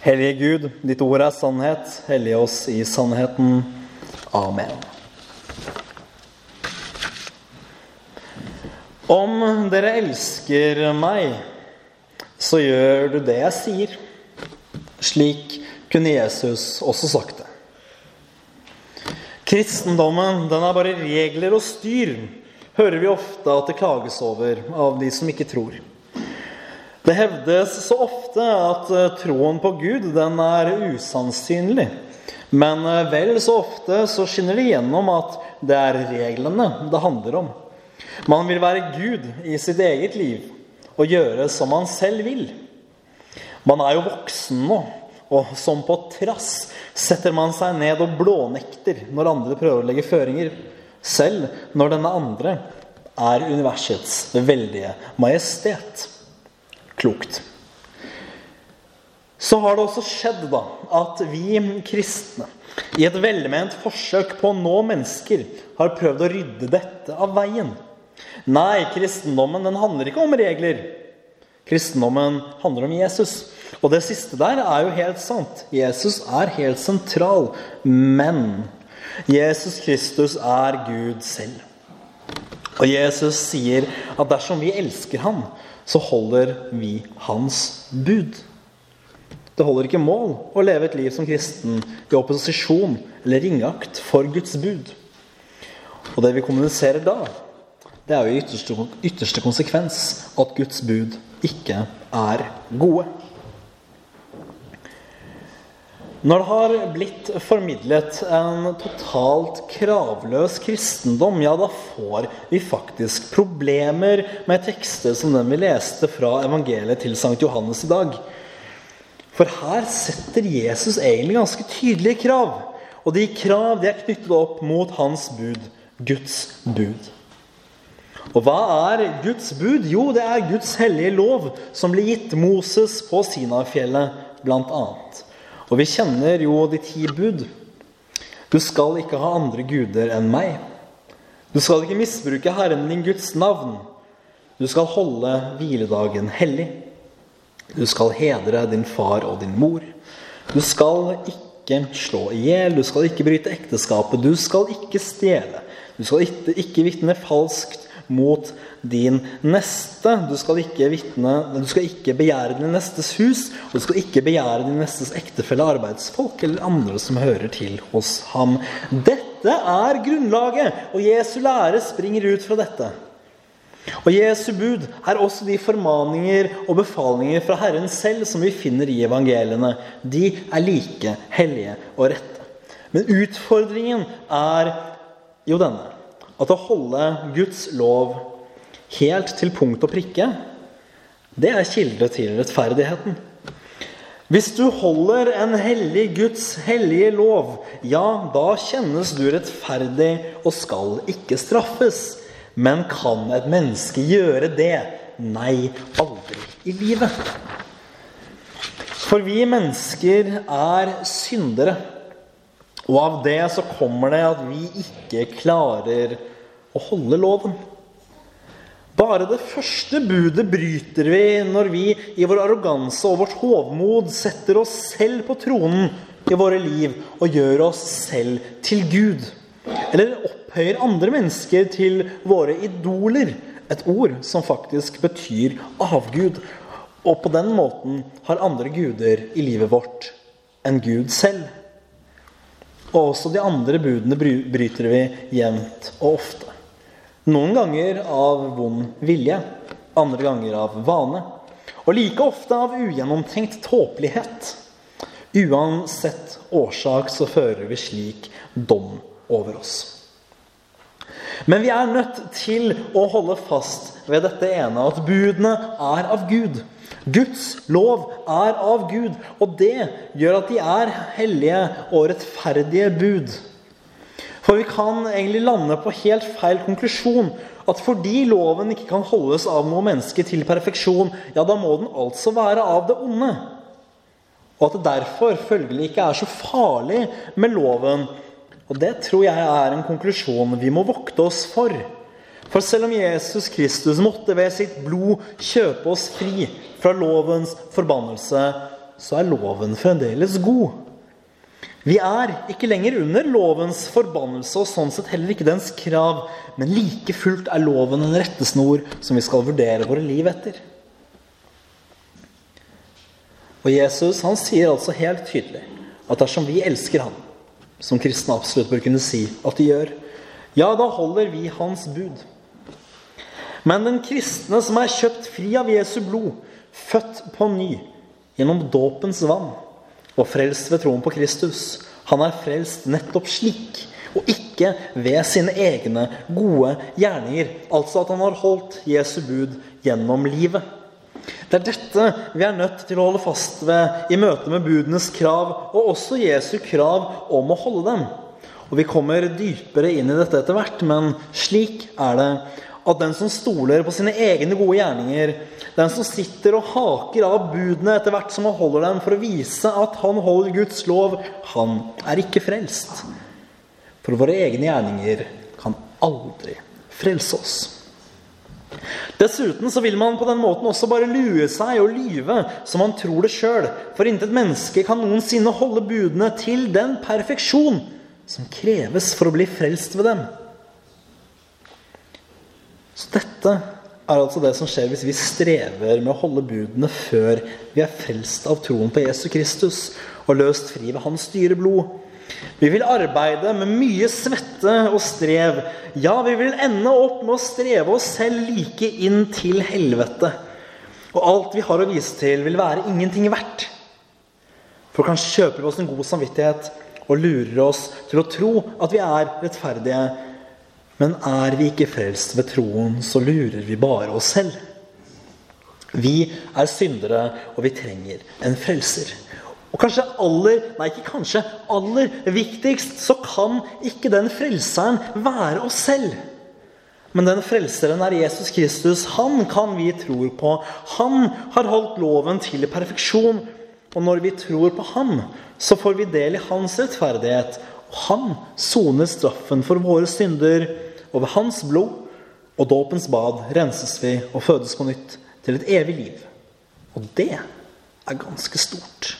Hellige Gud, ditt ord er sannhet. Hellige oss i sannheten. Amen. Om dere elsker meg, så gjør du det jeg sier. Slik kunne Jesus også sagt det. Kristendommen den er bare regler og styr, hører vi ofte at det klages over av de som ikke tror. Det hevdes så ofte at eh, troen på Gud den er usannsynlig. Men eh, vel så ofte så skinner det gjennom at det er reglene det handler om. Man vil være Gud i sitt eget liv og gjøre som man selv vil. Man er jo voksen nå, og som på trass setter man seg ned og blånekter når andre prøver å legge føringer, selv når denne andre er universets veldige majestet klokt. Så har det også skjedd da, at vi kristne i et velment forsøk på å nå mennesker har prøvd å rydde dette av veien. Nei, kristendommen den handler ikke om regler. Kristendommen handler om Jesus. Og det siste der er jo helt sant. Jesus er helt sentral. Men Jesus Kristus er Gud selv. Og Jesus sier at dersom vi elsker ham, så holder vi hans bud. Det holder ikke mål å leve et liv som kristen i opposisjon eller ringakt for Guds bud. Og det vi kommuniserer da, det er jo i ytterste, ytterste konsekvens at Guds bud ikke er gode. Når det har blitt formidlet en totalt kravløs kristendom, ja, da får vi faktisk problemer med tekster som den vi leste fra evangeliet til Sankt Johannes i dag. For her setter Jesus egentlig ganske tydelige krav. Og de krav de er knyttet opp mot hans bud, Guds bud. Og hva er Guds bud? Jo, det er Guds hellige lov som ble gitt Moses på Sinafjellet, blant annet. Og vi kjenner jo de ti bud. Du skal ikke ha andre guder enn meg. Du skal ikke misbruke Herren din Guds navn. Du skal holde hviledagen hellig. Du skal hedre din far og din mor. Du skal ikke slå i hjel. Du skal ikke bryte ekteskapet. Du skal ikke stjele. Du skal ikke, ikke vitne falskt mot din neste. Du skal ikke vitne, du skal ikke begjære din nestes hus, og du skal ikke begjære din nestes ektefelle, arbeidsfolk eller andre som hører til hos ham. Dette er grunnlaget, og Jesu lære springer ut fra dette. Og Jesu bud er også de formaninger og befalinger fra Herren selv som vi finner i evangeliene. De er like hellige og rette. Men utfordringen er jo denne at å holde Guds lov helt til punkt og prikke, det er kilde til rettferdigheten. Hvis du holder en hellig Guds hellige lov, ja, da kjennes du rettferdig og skal ikke straffes. Men kan et menneske gjøre det? Nei, aldri i livet. For vi mennesker er syndere. Og av det så kommer det at vi ikke klarer å holde loven. Bare det første budet bryter vi når vi i vår arroganse og vårt hovmod setter oss selv på tronen i våre liv og gjør oss selv til Gud. Eller opphøyer andre mennesker til våre idoler. Et ord som faktisk betyr avgud. Og på den måten har andre guder i livet vårt enn Gud selv. Og også de andre budene bryter vi jevnt og ofte. Noen ganger av vond vilje, andre ganger av vane. Og like ofte av ugjennomtenkt tåpelighet. Uansett årsak så fører vi slik dom over oss. Men vi er nødt til å holde fast ved dette ene, at budene er av Gud. Guds lov er av Gud, og det gjør at de er hellige og rettferdige bud. For vi kan egentlig lande på helt feil konklusjon. At fordi loven ikke kan holdes av noe menneske til perfeksjon, ja, da må den altså være av det onde. Og at det derfor følgelig ikke er så farlig med loven. Og det tror jeg er en konklusjon vi må vokte oss for. For selv om Jesus Kristus måtte ved sitt blod kjøpe oss fri fra lovens forbannelse, så er loven fremdeles god. Vi er ikke lenger under lovens forbannelse og sånn sett heller ikke dens krav, men like fullt er loven en rettesnor som vi skal vurdere våre liv etter. Og Jesus han sier altså helt tydelig at dersom vi elsker ham, som kristne absolutt bør kunne si at de gjør, ja, da holder vi hans bud. Men den kristne som er kjøpt fri av Jesu blod, født på ny gjennom dåpens vann og frelst ved troen på Kristus, han er frelst nettopp slik, og ikke ved sine egne gode gjerninger. Altså at han har holdt Jesu bud gjennom livet. Det er dette vi er nødt til å holde fast ved i møte med budenes krav, og også Jesu krav om å holde dem. Og Vi kommer dypere inn i dette etter hvert, men slik er det at den som stoler på sine egne gode gjerninger, den som sitter og haker av budene etter hvert som han holder dem for å vise at han holder Guds lov, han er ikke frelst. For våre egne gjerninger kan aldri frelse oss. Dessuten så vil man på den måten også bare lue seg og lyve som man tror det sjøl. For intet menneske kan noensinne holde budene til den perfeksjon som kreves for å bli frelst ved dem. Så dette er altså det som skjer hvis vi strever med å holde budene før vi er frelst av troen på Jesus Kristus og løst fri ved hans dyre blod. Vi vil arbeide med mye svette og strev. Ja, vi vil ende opp med å streve oss selv like inn til helvete. Og alt vi har å vise til, vil være ingenting verdt. For kanskje kjøper vi oss en god samvittighet og lurer oss til å tro at vi er rettferdige. Men er vi ikke frelst ved troen, så lurer vi bare oss selv. Vi er syndere, og vi trenger en frelser. Og kanskje aller nei ikke kanskje, aller viktigst så kan ikke den frelseren være oss selv. Men den frelseren er Jesus Kristus. Han kan vi tro på. Han har holdt loven til perfeksjon. Og når vi tror på ham, så får vi del i hans rettferdighet. Og han soner straffen for våre synder. Og ved hans blod og dåpens bad renses vi og fødes på nytt til et evig liv. Og det er ganske stort.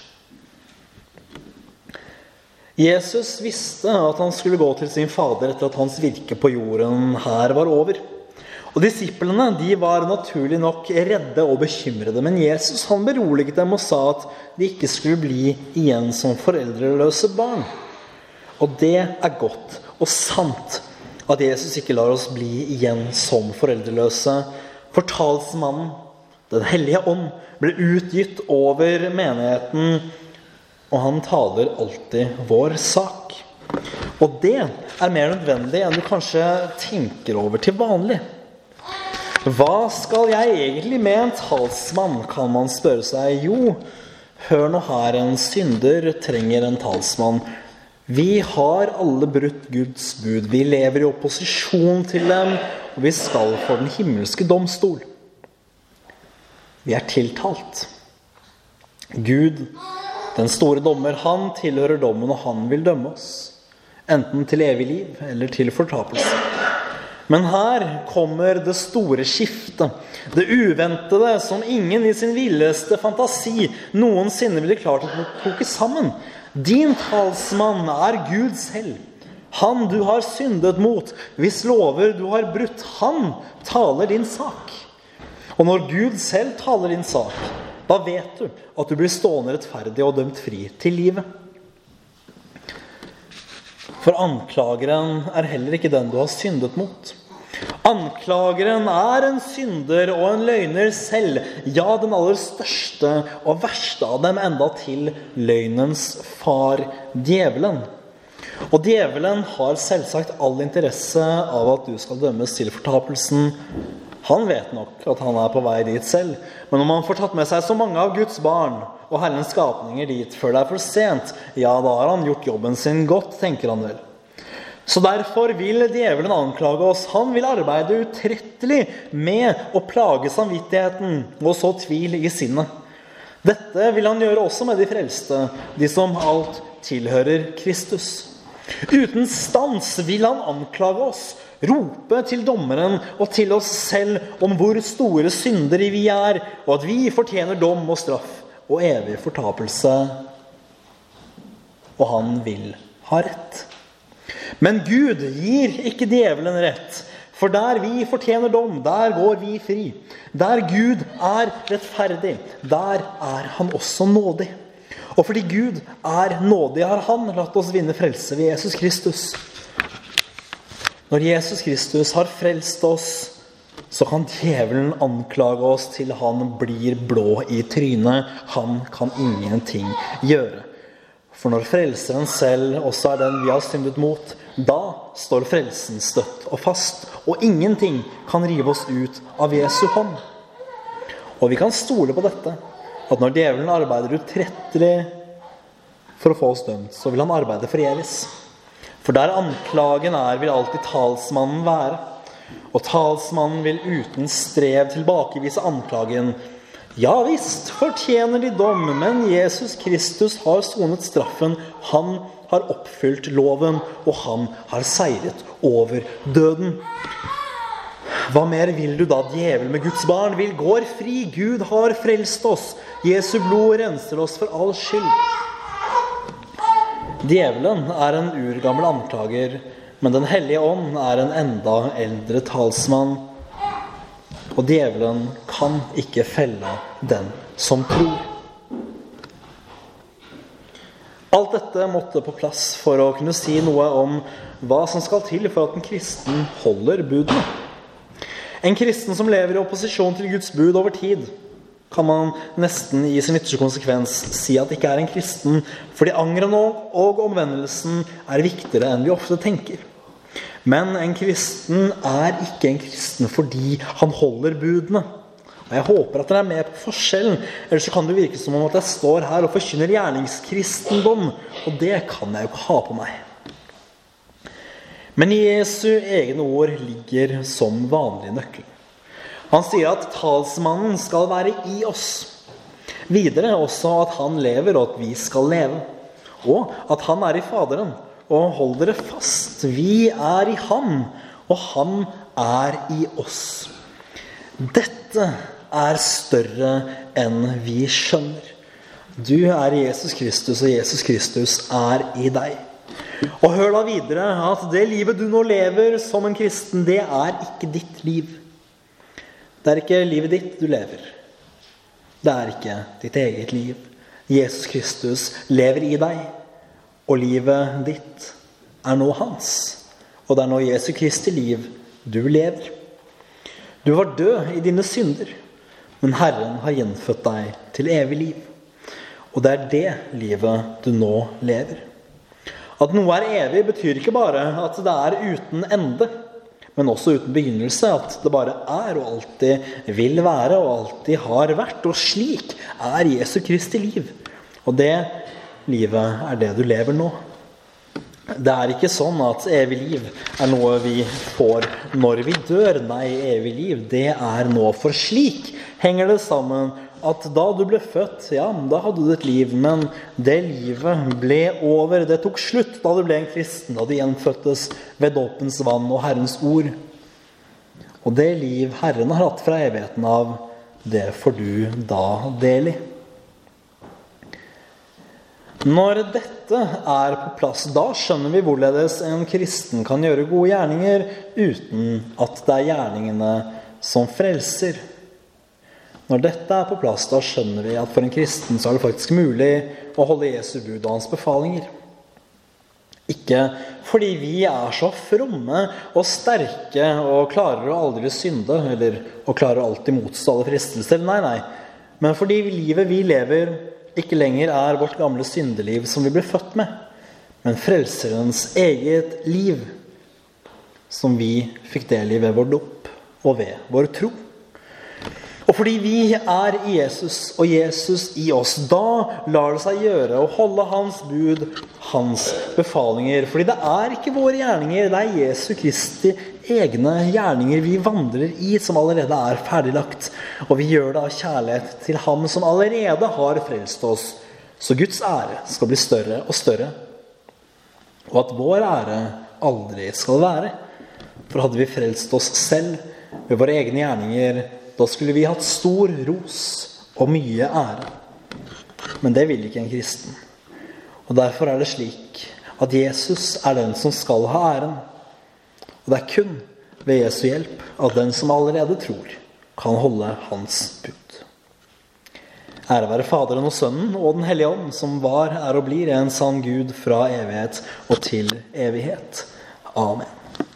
Jesus visste at han skulle gå til sin fader etter at hans virke på jorden her var over. Og Disiplene de var naturlig nok redde og bekymrede. Men Jesus han beroliget dem og sa at de ikke skulle bli igjen som foreldreløse barn. Og det er godt og sant at Jesus ikke lar oss bli igjen som foreldreløse. For talsmannen, Den hellige ånd, ble utgitt over menigheten og han taler alltid vår sak. Og det er mer nødvendig enn du kanskje tenker over til vanlig. Hva skal jeg egentlig med en talsmann, kan man spørre seg. Jo, hør nå her, en synder trenger en talsmann. Vi har alle brutt Guds bud. Vi lever i opposisjon til dem, og vi skal for den himmelske domstol. Vi er tiltalt. Gud den store dommer, han tilhører dommen, og han vil dømme oss. Enten til evig liv eller til fortapelse. Men her kommer det store skiftet. Det uventede som ingen i sin villeste fantasi noensinne ville klart å koke sammen. Din talsmann er Gud selv. Han du har syndet mot, hvis lover du har brutt, han taler din sak. Og når Gud selv taler din sak, da vet du at du blir stående rettferdig og dømt fri til livet. For anklageren er heller ikke den du har syndet mot. Anklageren er en synder og en løgner selv. Ja, den aller største og verste av dem, enda til løgnens far, djevelen. Og djevelen har selvsagt all interesse av at du skal dømmes til fortapelsen han vet nok at han er på vei dit selv. Men om han får tatt med seg så mange av Guds barn og Herrens skapninger dit før det er for sent, ja, da har han gjort jobben sin godt, tenker han vel. Så derfor vil djevelen anklage oss. Han vil arbeide utrettelig med å plage samvittigheten og så tvil i sinnet. Dette vil han gjøre også med de frelste, de som alt tilhører Kristus. Uten stans vil han anklage oss rope til dommeren og til oss selv om hvor store syndere vi er, og at vi fortjener dom og straff og evig fortapelse. Og han vil ha rett. Men Gud gir ikke djevelen rett. For der vi fortjener dom, der går vi fri. Der Gud er rettferdig, der er han også nådig. Og fordi Gud er nådig, har han latt oss vinne frelse ved Jesus Kristus. Når Jesus Kristus har frelst oss, så kan djevelen anklage oss til han blir blå i trynet. Han kan ingenting gjøre. For når Frelseren selv også er den vi har syndet mot, da står frelsen støtt og fast, og ingenting kan rive oss ut av Jesu hånd. Og vi kan stole på dette, at når djevelen arbeider utrettelig for å få oss dømt, så vil han arbeide forgjeves. For der anklagen er, vil alltid talsmannen være. Og talsmannen vil uten strev tilbakevise anklagen. Ja visst fortjener de dom, men Jesus Kristus har sonet straffen. Han har oppfylt loven, og han har seiret over døden. Hva mer vil du da, djevel med Guds barn? Vil går fri. Gud har frelst oss. Jesu blod renser oss for all skyld. Djevelen er en urgammel anklager, men Den hellige ånd er en enda eldre talsmann. Og djevelen kan ikke felle den som tror. Alt dette måtte på plass for å kunne si noe om hva som skal til for at en kristen holder budene. En kristen som lever i opposisjon til Guds bud over tid, kan man nesten i sin ytterste konsekvens si at ikke er en kristen, fordi angeren og omvendelsen er viktigere enn vi ofte tenker. Men en kristen er ikke en kristen fordi han holder budene. Og Jeg håper at dere er med på forskjellen, ellers så kan det virke som om at jeg står her og forkynner gjerningskristendom, og det kan jeg jo ikke ha på meg. Men Jesu egne ord ligger som vanlig nøkkel. Han sier at talsmannen skal være i oss. Videre også at han lever, og at vi skal leve. Og at han er i Faderen. Og hold dere fast, vi er i ham, og han er i oss. Dette er større enn vi skjønner. Du er Jesus Kristus, og Jesus Kristus er i deg. Og hør da videre at det livet du nå lever som en kristen, det er ikke ditt liv. Det er ikke livet ditt du lever. Det er ikke ditt eget liv. Jesus Kristus lever i deg, og livet ditt er nå hans. Og det er nå Jesu Kristi liv du lever. Du var død i dine synder, men Herren har gjenfødt deg til evig liv. Og det er det livet du nå lever. At noe er evig, betyr ikke bare at det er uten ende men også uten begynnelse. At det bare er og alltid vil være og alltid har vært. Og slik er Jesu Kristi liv. Og det livet er det du lever nå. Det er ikke sånn at evig liv er noe vi får når vi dør. Nei, evig liv, det er nå. For slik henger det sammen at da du ble født, ja, da hadde du et liv, men det livet ble over. Det tok slutt da du ble en kristen, da du gjenfødtes ved dåpens vann og Herrens ord. Og det liv Herren har hatt fra evigheten av, det får du da del i. Når dette er på plass, da skjønner vi hvorledes en kristen kan gjøre gode gjerninger uten at det er gjerningene som frelser. Når dette er på plass, da skjønner vi at for en kristen så er det faktisk mulig å holde Jesu bud og hans befalinger. Ikke fordi vi er så fromme og sterke og klarer å aldri synde, eller og klarer å alltid motstå alle fristelser. Nei, nei. Men fordi livet vi lever, ikke lenger er vårt gamle syndeliv som vi ble født med, men Frelserens eget liv, som vi fikk del i ved vår dop og ved vår tro. Og fordi vi er i Jesus og Jesus i oss, da lar det seg gjøre å holde Hans bud, Hans befalinger. Fordi det er ikke våre gjerninger, det er Jesu Kristi egne gjerninger vi vandrer i, som allerede er ferdiglagt. Og vi gjør det av kjærlighet til Ham som allerede har frelst oss. Så Guds ære skal bli større og større. Og at vår ære aldri skal være. For hadde vi frelst oss selv ved våre egne gjerninger, da skulle vi hatt stor ros og mye ære. Men det vil ikke en kristen. Og Derfor er det slik at Jesus er den som skal ha æren. Og det er kun ved Jesu hjelp at den som allerede tror, kan holde hans bud. Ære være Faderen og Sønnen og Den hellige ånd, som var, er og blir en sann Gud fra evighet og til evighet. Amen.